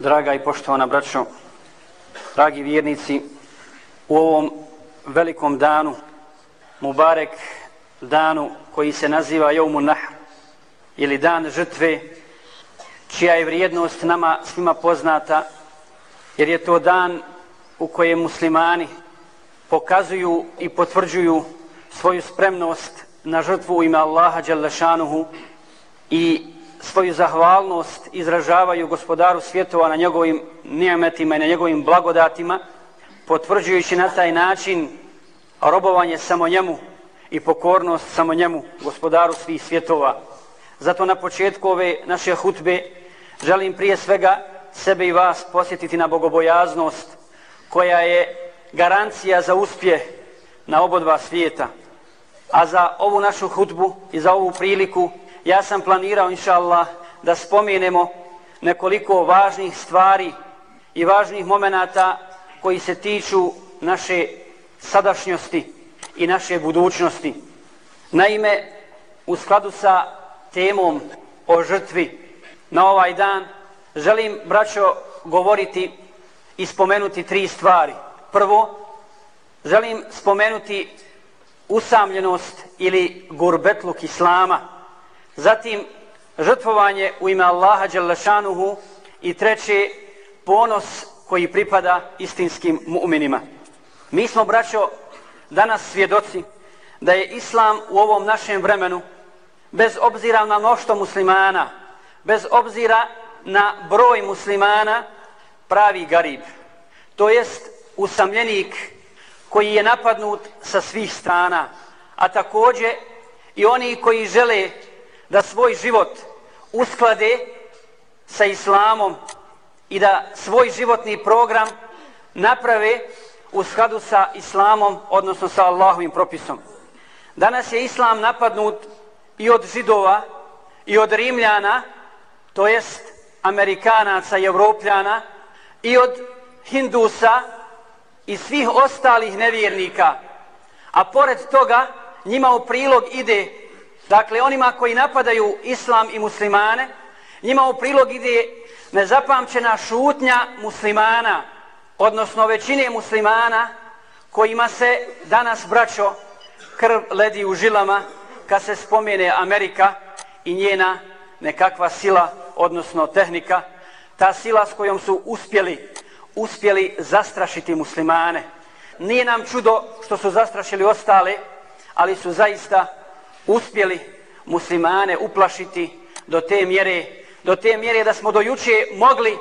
Draga i poštovana braćo, dragi vjernici, u ovom velikom danu, Mubarek danu koji se naziva Jomu Nahr, ili dan žrtve, čija je vrijednost nama svima poznata, jer je to dan u kojem muslimani pokazuju i potvrđuju svoju spremnost na žrtvu u ime Allaha Đalešanuhu i svoju zahvalnost izražavaju gospodaru svjetova na njegovim nijametima i na njegovim blagodatima, potvrđujući na taj način robovanje samo njemu i pokornost samo njemu, gospodaru svih svjetova. Zato na početku ove naše hutbe želim prije svega sebe i vas posjetiti na bogobojaznost koja je garancija za uspjeh na obodva svijeta. A za ovu našu hutbu i za ovu priliku ja sam planirao, inša Allah, da spomenemo nekoliko važnih stvari i važnih momenata koji se tiču naše sadašnjosti i naše budućnosti. Naime, u skladu sa temom o žrtvi na ovaj dan, želim, braćo, govoriti i spomenuti tri stvari. Prvo, želim spomenuti usamljenost ili gurbetluk Islama, zatim žrtvovanje u ime Allaha Đalešanuhu i treće, ponos koji pripada istinskim mu'minima. Mi smo, braćo, danas svjedoci da je Islam u ovom našem vremenu, bez obzira na mnošto muslimana, bez obzira na broj muslimana, pravi garib. To jest usamljenik koji je napadnut sa svih strana, a također i oni koji žele da svoj život usklade sa islamom i da svoj životni program naprave u skladu sa islamom, odnosno sa Allahovim propisom. Danas je islam napadnut i od židova i od rimljana, to jest amerikanaca i evropljana, i od hindusa i svih ostalih nevjernika. A pored toga njima u prilog ide Dakle, onima koji napadaju islam i muslimane, njima u prilog ide nezapamćena šutnja muslimana, odnosno većine muslimana, kojima se danas braćo krv ledi u žilama kad se spomene Amerika i njena nekakva sila, odnosno tehnika, ta sila s kojom su uspjeli, uspjeli zastrašiti muslimane. Nije nam čudo što su zastrašili ostale, ali su zaista uspjeli muslimane uplašiti do te mjere, do te mjere da smo do juče mogli,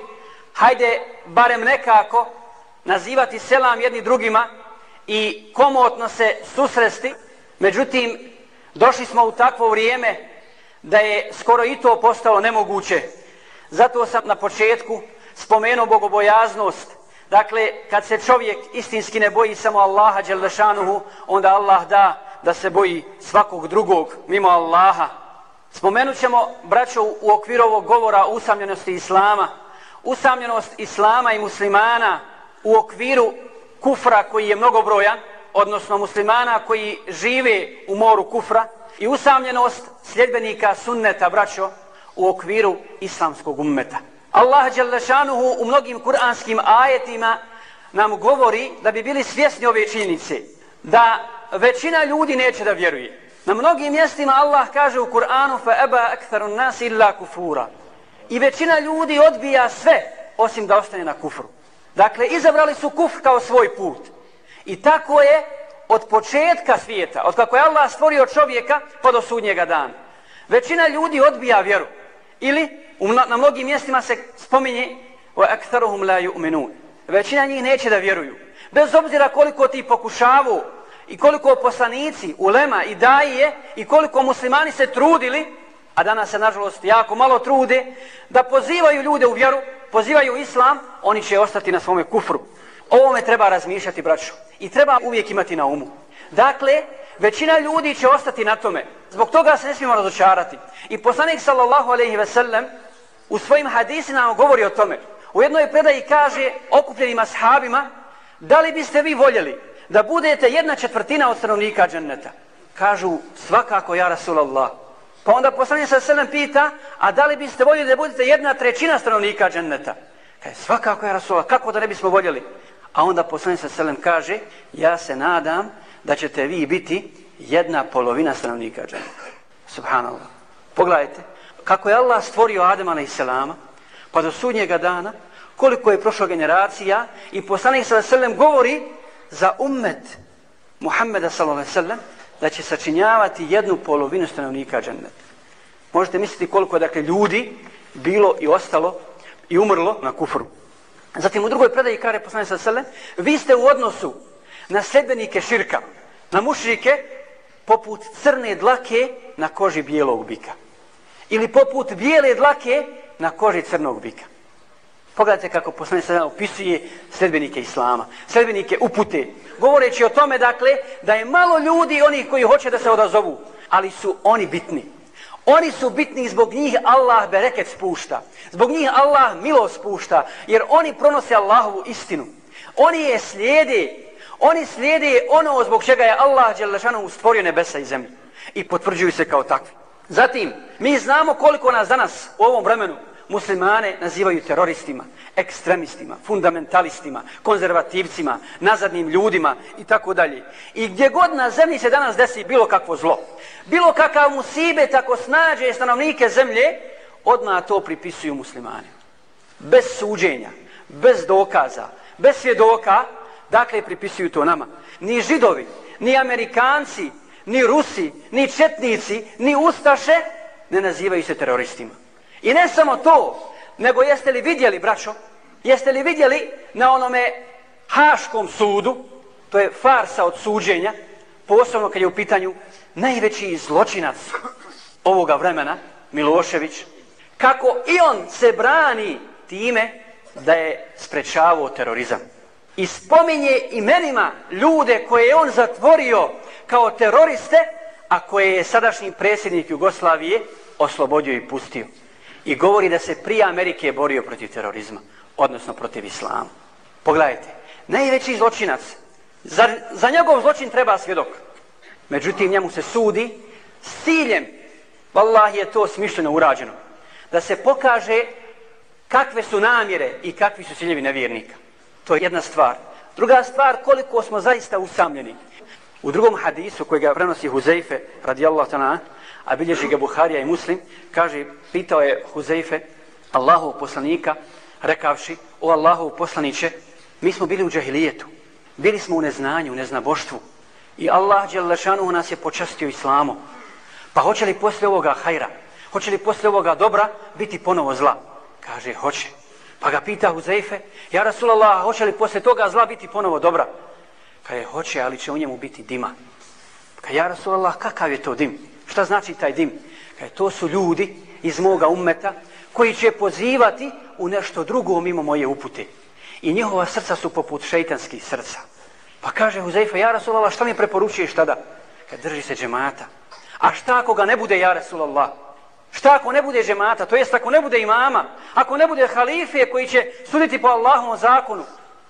hajde barem nekako, nazivati selam jedni drugima i komotno se susresti. Međutim, došli smo u takvo vrijeme da je skoro i to postalo nemoguće. Zato sam na početku spomenuo bogobojaznost. Dakle, kad se čovjek istinski ne boji samo Allaha, Đelešanuhu, onda Allah da da se boji svakog drugog mimo Allaha. Spomenut ćemo, braćo, u okviru ovog govora o usamljenosti Islama, usamljenost Islama i muslimana u okviru kufra koji je mnogobrojan, odnosno muslimana koji žive u moru kufra, i usamljenost sljedbenika sunneta, braćo, u okviru islamskog ummeta. Allah Đelešanuhu u mnogim kuranskim ajetima nam govori da bi bili svjesni ove činjenice, da većina ljudi neće da vjeruje. Na mnogim mjestima Allah kaže u Kur'anu fa eba aktharu nas illa kufura. I većina ljudi odbija sve osim da ostane na kufru. Dakle, izabrali su kufr kao svoj put. I tako je od početka svijeta, od kako je Allah stvorio čovjeka pa do sudnjega dana. Većina ljudi odbija vjeru. Ili na mnogim mjestima se spominje wa aktharuhum la yu'minun. Većina njih neće da vjeruju. Bez obzira koliko ti pokušavu i koliko poslanici, ulema i daje i koliko muslimani se trudili, a danas se nažalost jako malo trude, da pozivaju ljude u vjeru, pozivaju islam, oni će ostati na svome kufru. Ovome treba razmišljati, braćo. I treba uvijek imati na umu. Dakle, većina ljudi će ostati na tome. Zbog toga se ne smijemo razočarati. I poslanik sallallahu alaihi ve sellem u svojim hadisima govori o tome. U jednoj predaji kaže okupljenim ashabima, da li biste vi voljeli da budete jedna četvrtina od stanovnika dženneta. Kažu, svakako, ja Rasulallah. Pa onda poslanje sa selem pita, a da li biste voljeli da budete jedna trećina stanovnika dženneta? Kaže, svakako ja Rasulallah, kako da ne bismo voljeli? A onda poslanik sa selem kaže, ja se nadam da ćete vi biti jedna polovina stanovnika dženneta. Subhanallah. Pogledajte, kako je Allah stvorio Adema na Iselama, pa do sudnjega dana, koliko je prošlo generacija i poslanik sa selem govori za ummet Muhammeda sallallahu alejhi da će sačinjavati jednu polovinu stanovnika dženneta. Možete misliti koliko je dakle ljudi bilo i ostalo i umrlo na kufru. Zatim u drugoj predaji kare poslanik sa selem, vi ste u odnosu na sedbenike širka, na mušrike, poput crne dlake na koži bijelog bika. Ili poput bijele dlake na koži crnog bika. Pogledajte kako poslanik sada opisuje sledbenike Islama, sledbenike upute, govoreći o tome, dakle, da je malo ljudi onih koji hoće da se odazovu, ali su oni bitni. Oni su bitni zbog njih Allah bereket spušta. Zbog njih Allah milo spušta. Jer oni pronose Allahovu istinu. Oni je slijede. Oni slijede ono zbog čega je Allah Đelešanu stvorio nebesa i zemlju. I potvrđuju se kao takvi. Zatim, mi znamo koliko nas danas u ovom vremenu muslimane nazivaju teroristima, ekstremistima, fundamentalistima, konzervativcima, nazadnim ljudima i tako dalje. I gdje god na zemlji se danas desi bilo kakvo zlo, bilo kakav musibe tako snađe stanovnike zemlje, odmah to pripisuju muslimane. Bez suđenja, bez dokaza, bez svjedoka, dakle pripisuju to nama. Ni židovi, ni amerikanci, ni rusi, ni četnici, ni ustaše ne nazivaju se teroristima. I ne samo to, nego jeste li vidjeli, braćo, jeste li vidjeli na onome Haškom sudu, to je farsa od suđenja, posebno kad je u pitanju najveći zločinac ovoga vremena, Milošević, kako i on se brani time da je sprečavao terorizam. I spominje imenima ljude koje je on zatvorio kao teroriste, a koje je sadašnji predsjednik Jugoslavije oslobodio i pustio i govori da se prije Amerike borio protiv terorizma, odnosno protiv islama. Pogledajte, najveći zločinac, za, za njegov zločin treba svjedok. Međutim, njemu se sudi s ciljem, vallahi je to smišljeno urađeno, da se pokaže kakve su namjere i kakvi su ciljevi nevjernika. To je jedna stvar. Druga stvar, koliko smo zaista usamljeni. U drugom hadisu koji ga prenosi Huzeife, radijallahu ta'ala, a bilježi ga Buharija i Muslim, kaže, pitao je Huzeife, Allahov poslanika, rekavši, o Allahov poslaniće, mi smo bili u džahilijetu, bili smo u neznanju, u neznaboštvu, i Allah Đelešanu nas je počastio islamom. Pa hoće li posle ovoga hajra, hoće li posle ovoga dobra biti ponovo zla? Kaže, hoće. Pa ga pita Huzeife, ja Rasulallah, hoće li posle toga zla biti ponovo dobra? Kaže, hoće, ali će u njemu biti dima. Kaže, ja Rasulallah, kakav je to dim? Šta znači taj dim? Kaj, to su ljudi iz moga ummeta koji će pozivati u nešto drugo mimo moje upute. I njihova srca su poput šeitanskih srca. Pa kaže Huzeifa, ja Rasulallah, šta mi preporučuješ tada? Kad drži se džemata. A šta ako ga ne bude, ja Rasulallah? Šta ako ne bude džemata? To jest ako ne bude imama? Ako ne bude halife koji će suditi po Allahovom zakonu?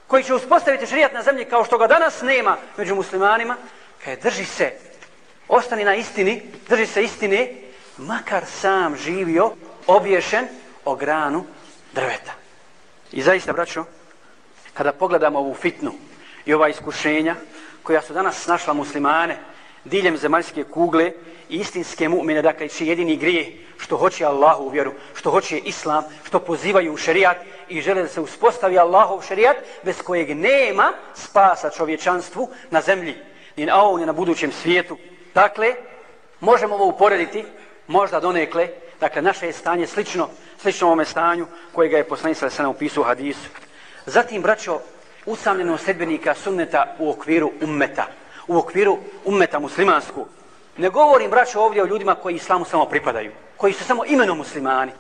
Koji će uspostaviti šrijat na zemlji kao što ga danas nema među muslimanima? Kaj, drži se ostani na istini, drži se istine, makar sam živio obješen o granu drveta. I zaista, braćo, kada pogledamo ovu fitnu i ova iskušenja koja su danas našla muslimane diljem zemaljske kugle i istinske mu'mine, dakle, čiji jedini grije što hoće Allahu u vjeru, što hoće Islam, što pozivaju u šerijat i žele da se uspostavi Allahov šerijat bez kojeg nema spasa čovječanstvu na zemlji, ni na ovom, ni na budućem svijetu, Dakle, možemo ovo uporediti, možda donekle, dakle, naše je stanje slično, slično ovome stanju kojega je poslanica se nam upisao u hadisu. Zatim, braćo, usamljeno sedbenika sunneta u okviru ummeta, u okviru ummeta muslimansku. Ne govorim, braćo, ovdje o ljudima koji islamu samo pripadaju, koji su samo imenom muslimani,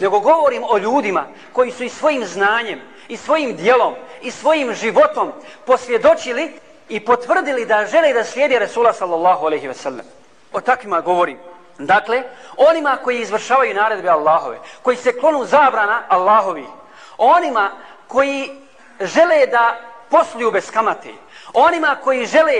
nego govorim o ljudima koji su i svojim znanjem, i svojim dijelom, i svojim životom posvjedočili i potvrdili da žele da slijedi Resula sallallahu alaihi ve sellem. O takvima govorim. Dakle, onima koji izvršavaju naredbe Allahove, koji se klonu zabrana Allahovi, onima koji žele da posluju bez kamate, onima koji žele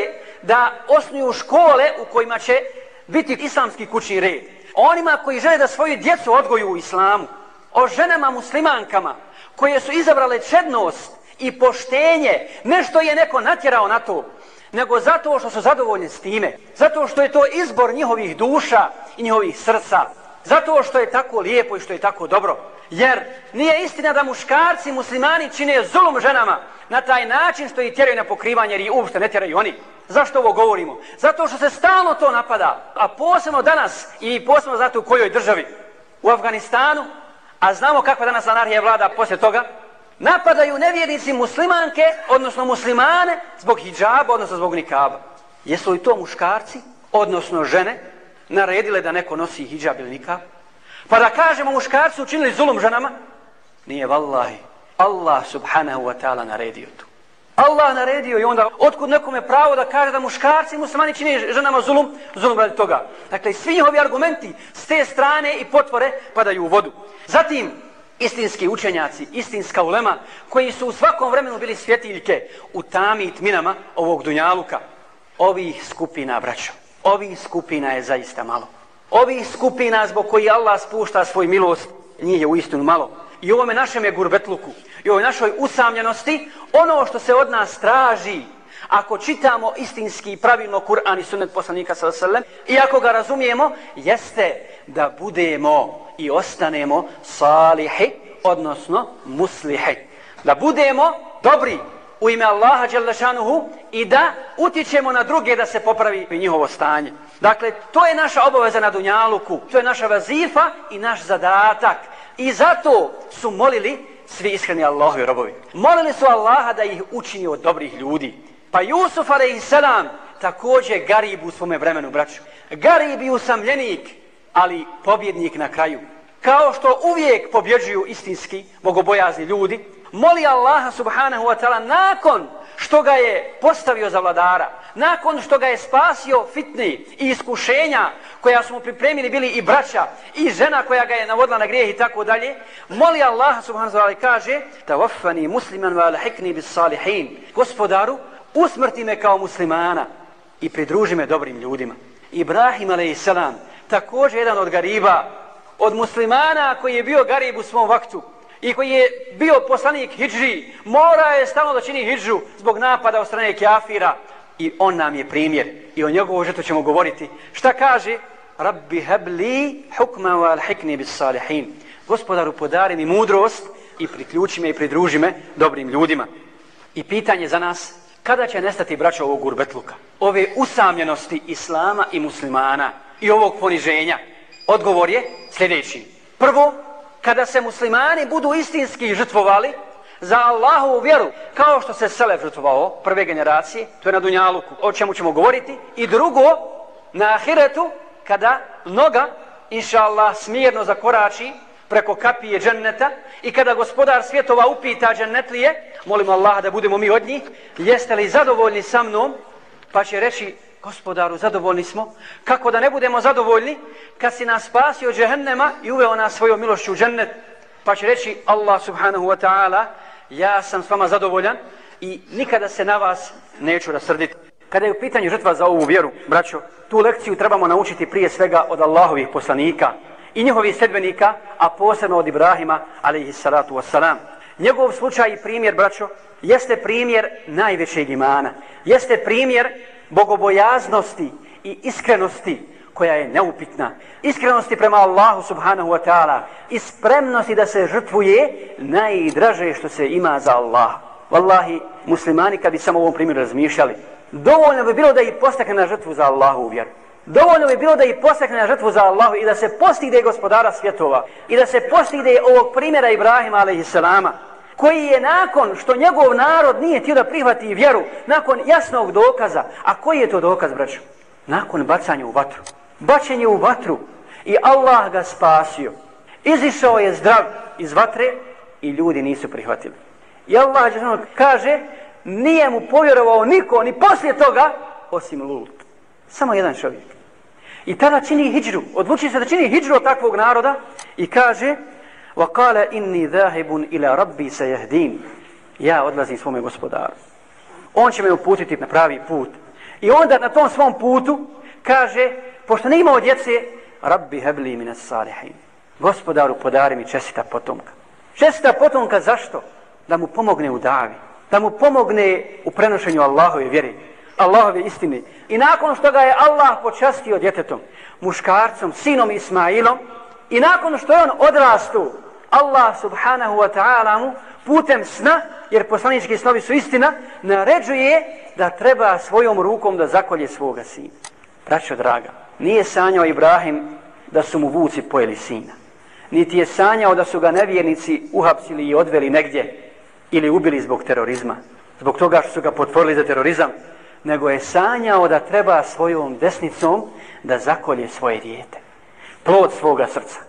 da osnuju škole u kojima će biti islamski kućni red, onima koji žele da svoju djecu odgoju u islamu, o ženama muslimankama koje su izabrale čednost i poštenje, nešto je neko natjerao na to, nego zato što su zadovoljni s time, zato što je to izbor njihovih duša i njihovih srca, zato što je tako lijepo i što je tako dobro. Jer nije istina da muškarci muslimani čine zulum ženama na taj način što ih tjeraju na pokrivanje jer ih uopšte ne tjeraju oni. Zašto ovo govorimo? Zato što se stalno to napada, a posebno danas i posebno zato u kojoj državi? U Afganistanu, a znamo kakva danas anarhija vlada poslije toga, napadaju nevjernici muslimanke, odnosno muslimane, zbog hijjaba, odnosno zbog nikaba. Jesu li to muškarci, odnosno žene, naredile da neko nosi hijjab ili nikab? Pa da kažemo muškarci učinili zulum ženama? Nije vallahi. Allah subhanahu wa ta'ala naredio to. Allah naredio i onda otkud nekome pravo da kaže da muškarci i muslimani čini ženama zulum, zulum radi toga. Dakle, svi njihovi argumenti s te strane i potvore padaju u vodu. Zatim, istinski učenjaci, istinska ulema, koji su u svakom vremenu bili svjetiljke u tami i tminama ovog dunjaluka, ovih skupina, braćo, ovih skupina je zaista malo. Ovih skupina zbog koji Allah spušta svoj milost, nije u istinu malo. I ovome našem je gurbetluku, i ovoj našoj usamljenosti, ono što se od nas traži, ako čitamo istinski i pravilno Kur'an i sunnet poslanika sallallahu alejhi ve sellem i ako ga razumijemo, jeste da budemo i ostanemo salihi, odnosno muslihi. Da budemo dobri u ime Allaha Đalešanuhu i da utječemo na druge da se popravi njihovo stanje. Dakle, to je naša obaveza na Dunjaluku, to je naša vazifa i naš zadatak. I zato su molili svi iskreni Allahovi robovi. Molili su Allaha da ih učini od dobrih ljudi. Pa Jusuf a.s. također garib u svome vremenu, braću. Garib i usamljenik, ali pobjednik na kraju. Kao što uvijek pobjeđuju istinski, bogobojazni ljudi, moli Allaha subhanahu wa ta'ala nakon što ga je postavio za vladara, nakon što ga je spasio fitni i iskušenja koja su mu pripremili bili i braća i žena koja ga je navodila na grijeh i tako dalje, moli Allah subhanahu wa ta'ala kaže tawafani musliman wa alhikni bis salihin gospodaru, usmrti me kao muslimana i pridruži me dobrim ljudima. Ibrahim a.s također jedan od gariba, od muslimana koji je bio garib u svom vaktu, i koji je bio poslanik hijđi, mora je stalno da čini hijđu zbog napada od strane kjafira. I on nam je primjer. I o njegovu žetu ćemo govoriti. Šta kaže? Rabbi hebli hukma wa alhikni bis salihin. Gospodaru podari mi mudrost i priključi me i pridruži me dobrim ljudima. I pitanje za nas, kada će nestati braća ovog gurbetluka? Ove usamljenosti islama i muslimana i ovog poniženja? Odgovor je sljedeći. Prvo, kada se muslimani budu istinski žrtvovali za Allahovu vjeru, kao što se Selef žrtvovao, prve generacije, to je na Dunjaluku, o čemu ćemo govoriti, i drugo, na Ahiretu, kada noga, inša Allah, smirno zakorači preko kapije dženneta i kada gospodar svjetova upita džennetlije, molimo Allah da budemo mi od njih, jeste li zadovoljni sa mnom, pa će reći, Gospodaru, zadovoljni smo. Kako da ne budemo zadovoljni kad si nas spasio džehennema i uveo nas svojom milošću u džennet. Pa će reći Allah subhanahu wa ta'ala, ja sam s vama zadovoljan i nikada se na vas neću rasrditi. Kada je u pitanju žrtva za ovu vjeru, braćo, tu lekciju trebamo naučiti prije svega od Allahovih poslanika i njihovih sedbenika, a posebno od Ibrahima, alaihi salatu wassalam. Njegov slučaj i primjer, braćo, jeste primjer najvećeg imana. Jeste primjer bogobojaznosti i iskrenosti koja je neupitna. Iskrenosti prema Allahu subhanahu wa ta'ala i spremnosti da se žrtvuje najdraže što se ima za Allah. Wallahi, muslimani kad bi samo ovom primjeru razmišljali, dovoljno bi bilo da ih postakne na žrtvu za Allahu vjer. vjeru. Dovoljno bi bilo da ih postakne na žrtvu za Allahu i da se postigde gospodara svjetova i da se postigde ovog primjera Ibrahima alaihissalama koji je nakon što njegov narod nije htio da prihvati vjeru, nakon jasnog dokaza, a koji je to dokaz, braću? Nakon bacanja u vatru. Bačenje u vatru i Allah ga spasio. Izišao je zdrav iz vatre i ljudi nisu prihvatili. I Allah kaže, nije mu povjerovao niko, ni poslije toga, osim Lut. Samo jedan čovjek. I tada čini hijđru, odluči se da čini hijđru od takvog naroda i kaže, وقال إني ذاهب إلى ربي سيهدين ja odlazim svome gospodaru. On će me uputiti na pravi put. I onda na tom svom putu kaže, pošto ne imao djece, Rabbi hebli mine salihin. Gospodaru podari mi čestita potomka. Česta potomka zašto? Da mu pomogne u davi. Da mu pomogne u prenošenju Allahove vjeri. Allahove istine. I nakon što ga je Allah počastio djetetom, muškarcom, sinom Ismailom, i nakon što je on odrastu, Allah subhanahu wa ta'ala mu putem sna, jer poslanički snovi su istina, naređuje da treba svojom rukom da zakolje svoga sina. Braćo draga, nije sanjao Ibrahim da su mu vuci pojeli sina. Niti je sanjao da su ga nevjernici uhapsili i odveli negdje ili ubili zbog terorizma. Zbog toga što su ga potvorili za terorizam. Nego je sanjao da treba svojom desnicom da zakolje svoje dijete. Plod svoga srca.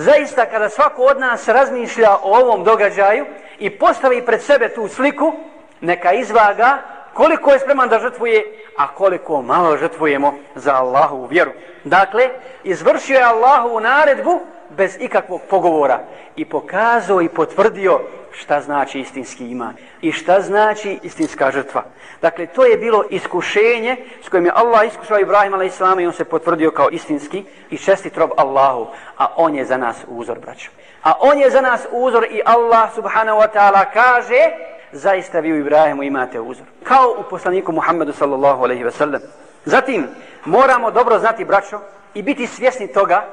Zaista kada svako od nas razmišlja o ovom događaju i postavi pred sebe tu sliku, neka izvaga koliko je spreman da žrtvuje, a koliko malo žrtvujemo za Allahovu vjeru. Dakle, izvršio je Allahovu naredbu bez ikakvog pogovora i pokazao i potvrdio šta znači istinski iman i šta znači istinska žrtva. Dakle, to je bilo iskušenje s kojim je Allah iskušao Ibrahim a.s. i on se potvrdio kao istinski i čestit rob Allahu, a on je za nas uzor, braćo. A on je za nas uzor i Allah subhanahu wa ta'ala kaže zaista vi u Ibrahimu imate uzor. Kao u poslaniku Muhammedu sallallahu alaihi ve sellem. Zatim, moramo dobro znati, braćo, i biti svjesni toga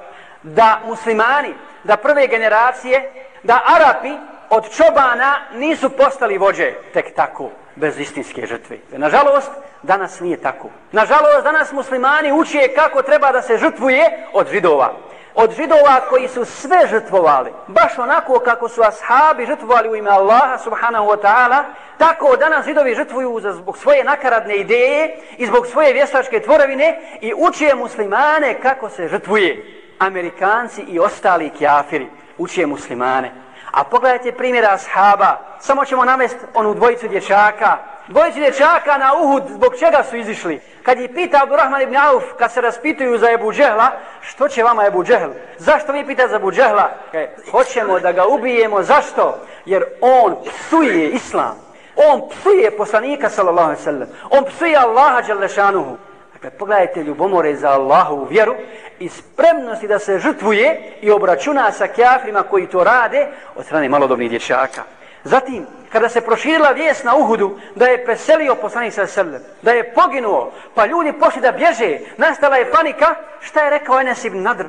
da muslimani, da prve generacije, da Arapi od čobana nisu postali vođe tek tako, bez istinske žrtve. Nažalost, danas nije tako. Nažalost, danas muslimani uče kako treba da se žrtvuje od židova od židova koji su sve žrtvovali, baš onako kako su ashabi žrtvovali u ime Allaha subhanahu wa ta'ala, tako danas židovi žrtvuju zbog svoje nakaradne ideje i zbog svoje vještačke tvorovine i učije muslimane kako se žrtvuje. Amerikanci i ostali kjafiri učije muslimane. A pogledajte primjera ashaba, samo ćemo navesti onu dvojicu dječaka, dvojicu dječaka na Uhud, zbog čega su izišli? Kad je pita Abdurrahman ibn Auf, kad se raspituju za Ebu Džehla, što će vama Ebu Džehl? Zašto vi pita za Ebu Džehla? E, hoćemo da ga ubijemo, zašto? Jer on psuje islam. On psuje poslanika, sallallahu alaihi sallam. On psuje Allaha, dželešanuhu. Dakle, pogledajte ljubomore za Allahovu vjeru i spremnosti da se žrtvuje i obračuna sa kjafrima koji to rade od strane malodobnih dječaka. Zatim, kada se proširila vijest na Uhudu da je preselio poslanik sa srlem, da je poginuo, pa ljudi pošli da bježe, nastala je panika, šta je rekao Enes ibn Nadr?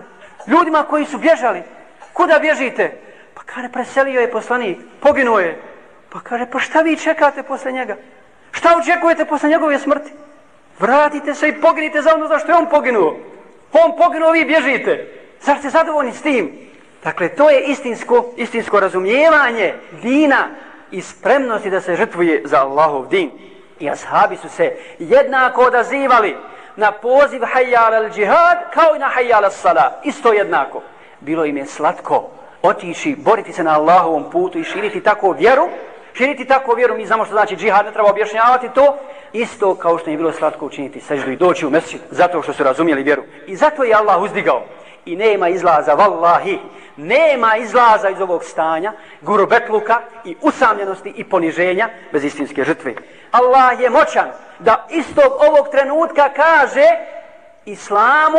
Ljudima koji su bježali, kuda bježite? Pa kaže, preselio je poslanik, poginuo je. Pa kaže, pa šta vi čekate posle njega? Šta očekujete posle njegove smrti? Vratite se i poginite za ono za što je on poginuo. On poginuo, vi bježite. Zar ste zadovoljni s tim? Dakle, to je istinsko, istinsko razumijevanje dina i spremnosti da se žrtvuje za Allahov din. I ashabi su se jednako odazivali na poziv hajjal al džihad kao i na hajjal al sala. Isto jednako. Bilo im je slatko otići, boriti se na Allahovom putu i širiti tako vjeru. Širiti tako vjeru, mi znamo što znači džihad, ne treba objašnjavati to. Isto kao što je bilo slatko učiniti seždu i doći u mesčin, zato što su razumjeli vjeru. I zato je Allah uzdigao i nema izlaza, vallahi, nema izlaza iz ovog stanja, gurubetluka i usamljenosti i poniženja bez istinske žrtve. Allah je moćan da istog ovog trenutka kaže islamu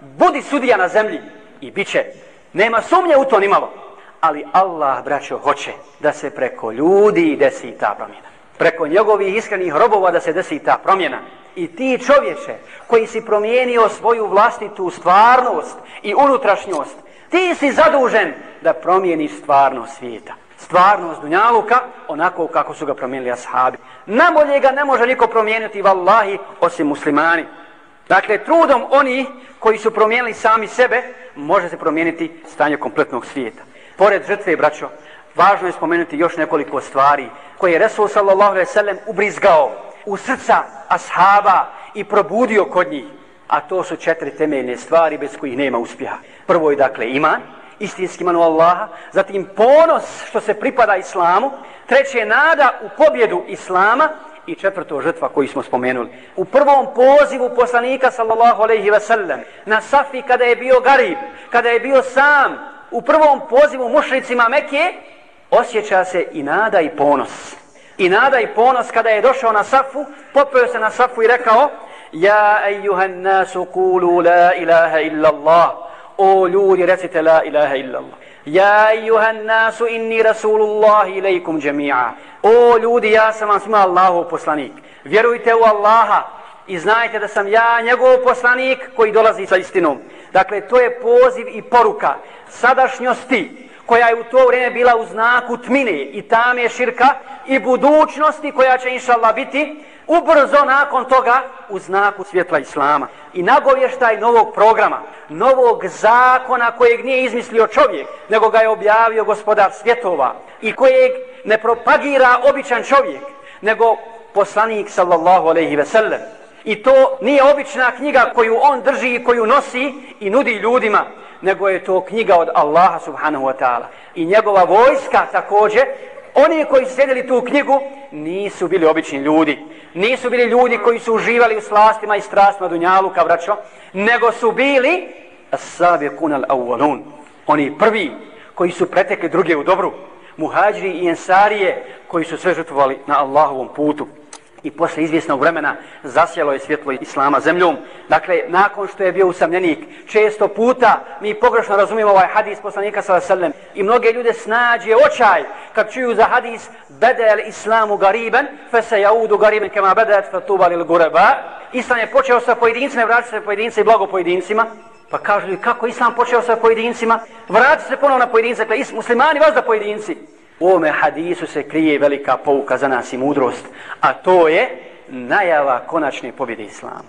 budi sudija na zemlji i bit će. Nema sumnje u to nimalo. Ali Allah, braćo, hoće da se preko ljudi desi ta promjena. Preko njegovih iskrenih robova da se desi ta promjena. I ti čovječe koji si promijenio svoju vlastitu stvarnost i unutrašnjost, ti si zadužen da promijeniš stvarnost svijeta. Stvarnost Dunjaluka onako kako su ga promijenili ashabi. Namolje ga ne može niko promijeniti, vallahi, osim muslimani. Dakle, trudom oni koji su promijenili sami sebe, može se promijeniti stanje kompletnog svijeta. Pored žrtve, braćo, važno je spomenuti još nekoliko stvari koje je Resul sallallahu alaihi sallam ubrizgao u srca ashaba i probudio kod njih. A to su četiri temeljne stvari bez kojih nema uspjeha. Prvo je dakle iman, istinski iman u Allaha, zatim ponos što se pripada islamu, treće je nada u pobjedu islama i četvrto žrtva koju smo spomenuli. U prvom pozivu poslanika sallallahu alaihi ve sellem na Safi kada je bio garib, kada je bio sam, u prvom pozivu mušricima Mekije, osjeća se i nada i ponos i nada i ponos kada je došao na safu, popeo se na safu i rekao Ja ejuhan nasu kulu la ilaha illa Allah O ljudi recite la ilaha illa Allah Ja ejuhan nasu inni rasulullahi ilaikum džemi'a. O ljudi, ja sam vam svima Allahov poslanik. Vjerujte u Allaha i znajte da sam ja njegov poslanik koji dolazi sa istinom. Dakle, to je poziv i poruka sadašnjosti koja je u to vrijeme bila u znaku tmine i tame širka i budućnosti koja će inša Allah biti ubrzo nakon toga u znaku svjetla Islama. I nagovještaj novog programa, novog zakona kojeg nije izmislio čovjek, nego ga je objavio gospodar svjetova i kojeg ne propagira običan čovjek, nego poslanik sallallahu alaihi ve sellem. I to nije obična knjiga koju on drži i koju nosi i nudi ljudima, nego je to knjiga od Allaha subhanahu wa ta'ala. I njegova vojska također, oni koji su sjedili tu knjigu, nisu bili obični ljudi. Nisu bili ljudi koji su uživali u slastima i strastima dunjaluka, braćo, nego su bili as-sabiqun al-awwalun. Oni prvi koji su pretekli druge u dobru. Muhađiri i ensarije koji su sve žrtvovali na Allahovom putu i posle izvjesnog vremena zasjelo je svjetlo Islama zemljom. Dakle, nakon što je bio usamljenik, često puta mi pogrešno razumijemo ovaj hadis poslanika s.a.v. I mnoge ljude snađe očaj kad čuju za hadis Bedel islamu gariben, fe se jaudu gariben kema bedet fe tubali il gureba. Islam je počeo sa pojedincima, vraća se pojedinci i blago pojedincima. Pa kažu li kako Islam počeo sa pojedincima? Vrati se ponovno na pojedince, dakle, muslimani vas da pojedinci. U ovome hadisu se krije velika pouka za nas i mudrost, a to je najava konačne pobjede Islama.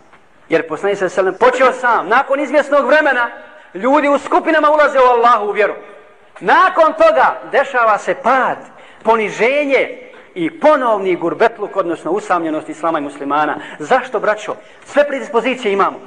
Jer poslanik se sallam počeo sam, nakon izvjesnog vremena, ljudi u skupinama ulaze u Allahu u vjeru. Nakon toga dešava se pad, poniženje i ponovni gurbetluk, odnosno usamljenost Islama i muslimana. Zašto, braćo? Sve predispozicije imamo.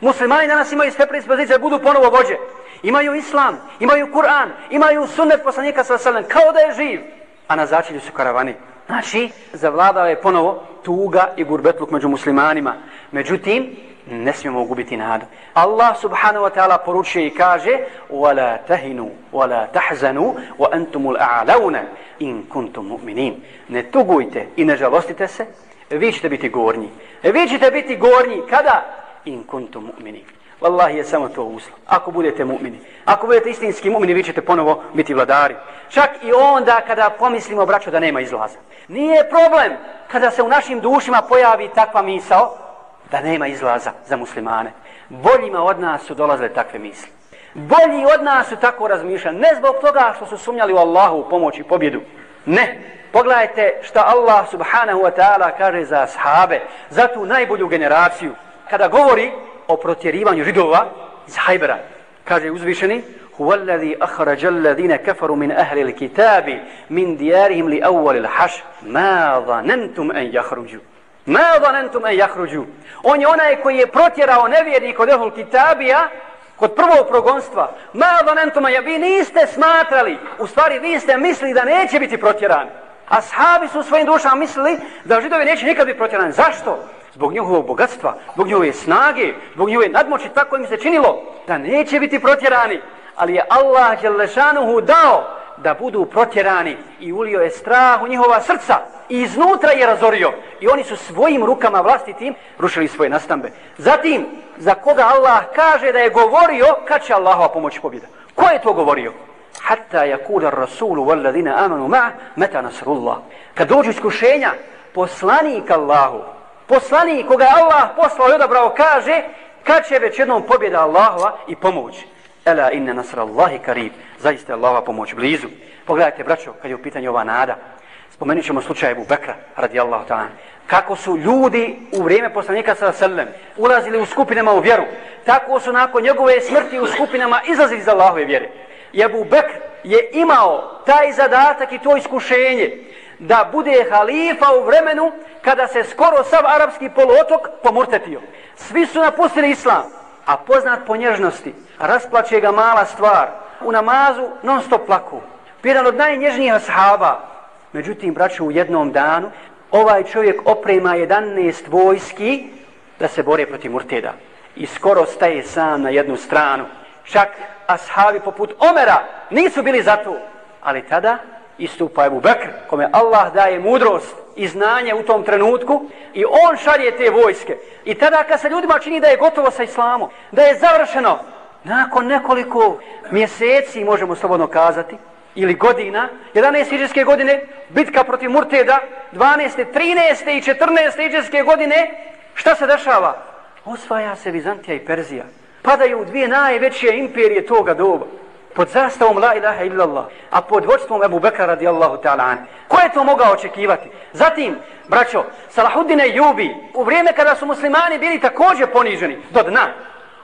Muslimani danas imaju sve predispozicije da budu ponovo vođe imaju islam, imaju Kur'an, imaju sunnet poslanika sa sallam, kao da je živ. A na začelju su karavani. Znači, zavladao je ponovo tuga i gurbetluk među muslimanima. Međutim, ne smijemo gubiti nadu. Allah subhanahu wa ta'ala poručuje i kaže وَلَا تَهِنُوا وَلَا تَحْزَنُوا وَأَنْتُمُ الْأَعْلَوْنَ إِن كُنْتُمْ مُؤْمِنِينَ Ne tugujte i ne žalostite se, vi ćete biti gornji. Vi ćete biti gornji kada? In kuntum mu'minin. Wallahi je samo to uslov. Ako budete mu'mini, ako budete istinski mu'mini, vi ćete ponovo biti vladari. Čak i onda kada pomislimo, braćo, da nema izlaza. Nije problem kada se u našim dušima pojavi takva misao da nema izlaza za muslimane. Boljima od nas su dolazile takve misli. Bolji od nas su tako razmišljali. Ne zbog toga što su sumnjali u Allahu u pomoć i pobjedu. Ne. Pogledajte šta Allah subhanahu wa ta'ala kaže za ashabe, za tu najbolju generaciju. Kada govori o protjerivanju židova iz Hajbera. Kaže uzvišeni, Huvalladhi ahrađa alladhine kafaru min ahli l-kitabi min dijarihim li awvali haš, ma zanentum en jahruđu. Ma zanentum en jahruđu. On je onaj koji je protjerao nevjernik od ehul kitabija kod prvog progonstva. Ma zanentum en Vi niste smatrali, u stvari vi ste mislili da neće biti protjerani. Ashabi su svojim dušama mislili da židovi neće nikad biti protjerani. Zašto? Zbog njihovog bogatstva, zbog njihove snage, zbog njihove nadmoći, tako im se činilo da neće biti protjerani. Ali je Allah Đelešanuhu dao da budu protjerani i ulio je strah u njihova srca i iznutra je razorio. I oni su svojim rukama vlastitim rušili svoje nastambe. Zatim, za koga Allah kaže da je govorio kad će Allahova pomoć pobjeda? Ko je to govorio? Hatta yakula rasulu walladina amanu ma meta nasrullah. Kad dođu iskušenja, poslanik Allahu, poslanik koga je Allah poslao i odabrao kaže kad će već jednom pobjeda Allahova i pomoć. Ela inna nasrallahi karib. Zaista je Allahova pomoć blizu. Pogledajte, braćo, kad je u pitanju ova nada. Spomenut ćemo slučaj Ebu Bekra, radi Allahu ta'ala. Kako su ljudi u vrijeme poslanika sa sallam ulazili u skupinama u vjeru. Tako su nakon njegove smrti u skupinama izlazili iz Allahove vjere. Ebu Bekr je imao taj zadatak i to iskušenje da bude halifa u vremenu kada se skoro sav arapski poluotok pomurtetio. Svi su napustili islam, a poznat po nježnosti, rasplaće ga mala stvar, u namazu non stop plaku. Jedan od najnježnijih ashaba, međutim, braću, u jednom danu, ovaj čovjek oprema 11 vojski da se bore protiv murteda. I skoro staje sam na jednu stranu. Čak ashabi poput Omera nisu bili za to. Ali tada istupa Ebu Bekr, kome Allah daje mudrost i znanje u tom trenutku i on šalje te vojske. I tada kad se ljudima čini da je gotovo sa islamom, da je završeno, nakon nekoliko mjeseci, možemo slobodno kazati, ili godina, 11. iđeske godine, bitka protiv Murteda, 12. 13. i 14. iđeske godine, šta se dešava? Osvaja se Vizantija i Perzija. Padaju dvije najveće imperije toga doba. Pod zastavom la ilaha illallah, a pod vođstvom Ebu Bekra radijallahu ta'ala an. Ko je to mogao očekivati? Zatim, braćo, Salahuddin Jubi, u vrijeme kada su muslimani bili također poniženi, do dna,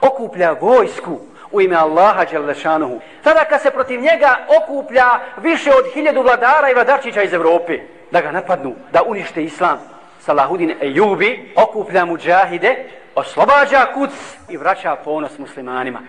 okuplja vojsku u ime Allaha Đalešanuhu. Tada kad se protiv njega okuplja više od hiljadu vladara i vladarčića iz Evrope, da ga napadnu, da unište islam, Salahuddin Ejubi okuplja muđahide, oslobađa kuc i vraća ponos muslimanima.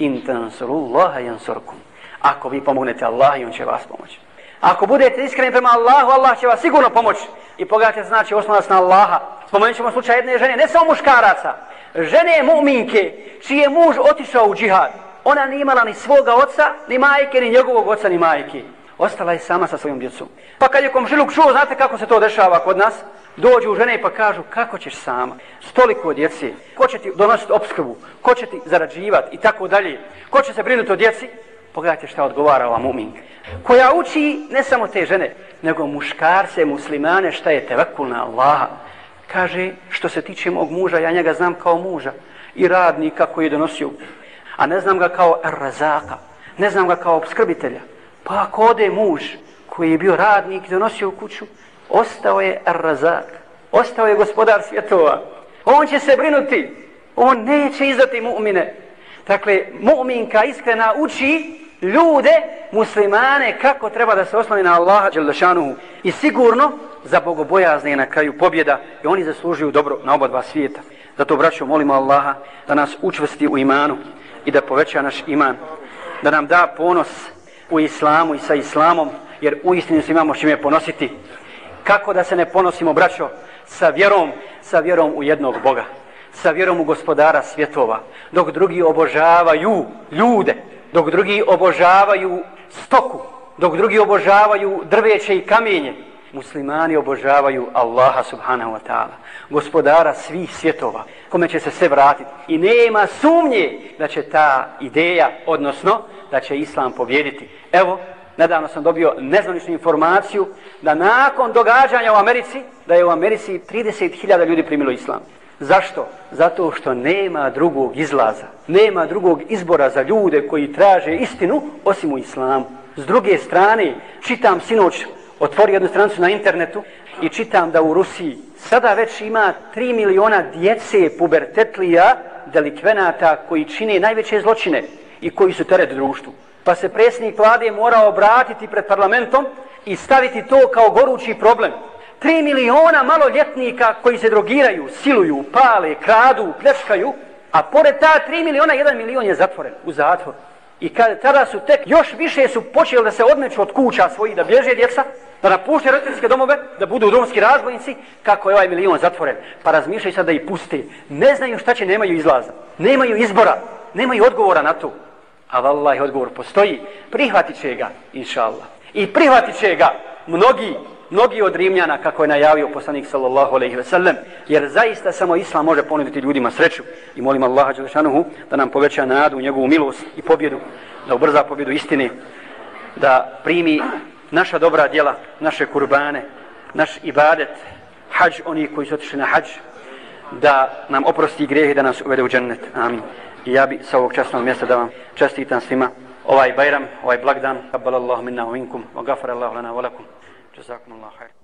In tansurullaha yansurkum. Ako vi pomognete Allah, on će vas pomoći. Ako budete iskreni prema Allahu, Allah će vas sigurno pomoći. I pogledajte, znači, osnovac na Allaha. Spomenut ćemo slučaj jedne žene, ne samo muškaraca. Žene mu'minke, čiji je muž otišao u džihad. Ona nije imala ni svoga oca, ni majke, ni njegovog oca, ni majke. Ostala je sama sa svojom djecom. Pa kad je komšiluk čuo, znate kako se to dešava kod nas? Dođu u žene pa kažu, kako ćeš sama? Stoliko djeci. Ko će ti donositi obskrbu? Ko će ti zarađivati? I tako dalje. Ko će se brinuti o djeci? Pogledajte šta odgovara ova muminka. Koja uči ne samo te žene, nego muškarce, muslimane, šta je tevakul na Allaha. Kaže, što se tiče mog muža, ja njega znam kao muža i radnika koji je donosio. A ne znam ga kao razaka. Ne znam ga kao obskrbitelja. Pa ako ode muž koji je bio radnik i donosio u kuću, ostao je razak. Ostao je gospodar svjetova. On će se brinuti. On neće izdati mu'mine. Dakle, mu'minka iskrena uči ljude, muslimane, kako treba da se osloni na Allaha Đelešanuhu. I sigurno za bogobojazne na kraju pobjeda i oni zaslužuju dobro na oba dva svijeta. Zato, braćo, molimo Allaha da nas učvrsti u imanu i da poveća naš iman. Da nam da ponos u islamu i sa islamom, jer u istinu se imamo čime ponositi. Kako da se ne ponosimo, braćo, sa vjerom, sa vjerom u jednog Boga sa vjerom u gospodara svjetova, dok drugi obožavaju ljude, dok drugi obožavaju stoku, dok drugi obožavaju drveće i kamenje, muslimani obožavaju Allaha subhanahu wa ta'ala, gospodara svih svjetova, kome će se sve vratiti. I nema sumnje da će ta ideja, odnosno da će Islam pobjediti. Evo, nedavno sam dobio nezvaničnu informaciju da nakon događanja u Americi, da je u Americi 30.000 ljudi primilo Islam. Zašto? Zato što nema drugog izlaza. Nema drugog izbora za ljude koji traže istinu osim u islamu. S druge strane, čitam sinoć, otvori jednu stranicu na internetu i čitam da u Rusiji sada već ima 3 miliona djece pubertetlija delikvenata koji čine najveće zločine i koji su teret društvu. Pa se predsjednik vlade mora obratiti pred parlamentom i staviti to kao gorući problem. 3 miliona maloljetnika koji se drogiraju, siluju, pale, kradu, pljačkaju, a pored ta 3 miliona, 1 milion je zatvoren u zatvoru. I kada tada su tek još više su počeli da se odmeću od kuća svojih, da bježe djeca, da napušte roditeljske domove, da budu domski razbojnici, kako je ovaj milion zatvoren. Pa razmišljaju sad da ih pusti. Ne znaju šta će, nemaju izlaza. Nemaju izbora, nemaju odgovora na to. A vallaj, odgovor postoji. Prihvatit će ga, inša Allah. I prihvatit će ga mnogi mnogi od Rimljana, kako je najavio poslanik sallallahu alaihi ve sellem, jer zaista samo Islam može ponuditi ljudima sreću. I molim Allaha Đelešanuhu da nam poveća nadu u njegovu milost i pobjedu, da ubrza pobjedu istine, da primi naša dobra djela, naše kurbane, naš ibadet, hađ oni koji su otišli na hađ, da nam oprosti grehe da nas uvede u džennet. Amin. I ja bi sa ovog časnog mjesta da vam čestitam svima ovaj bajram, ovaj blagdan. Kabbalallahu minna wa minkum, wa gafara Allahu lana wa lakum. جزاكم الله خير.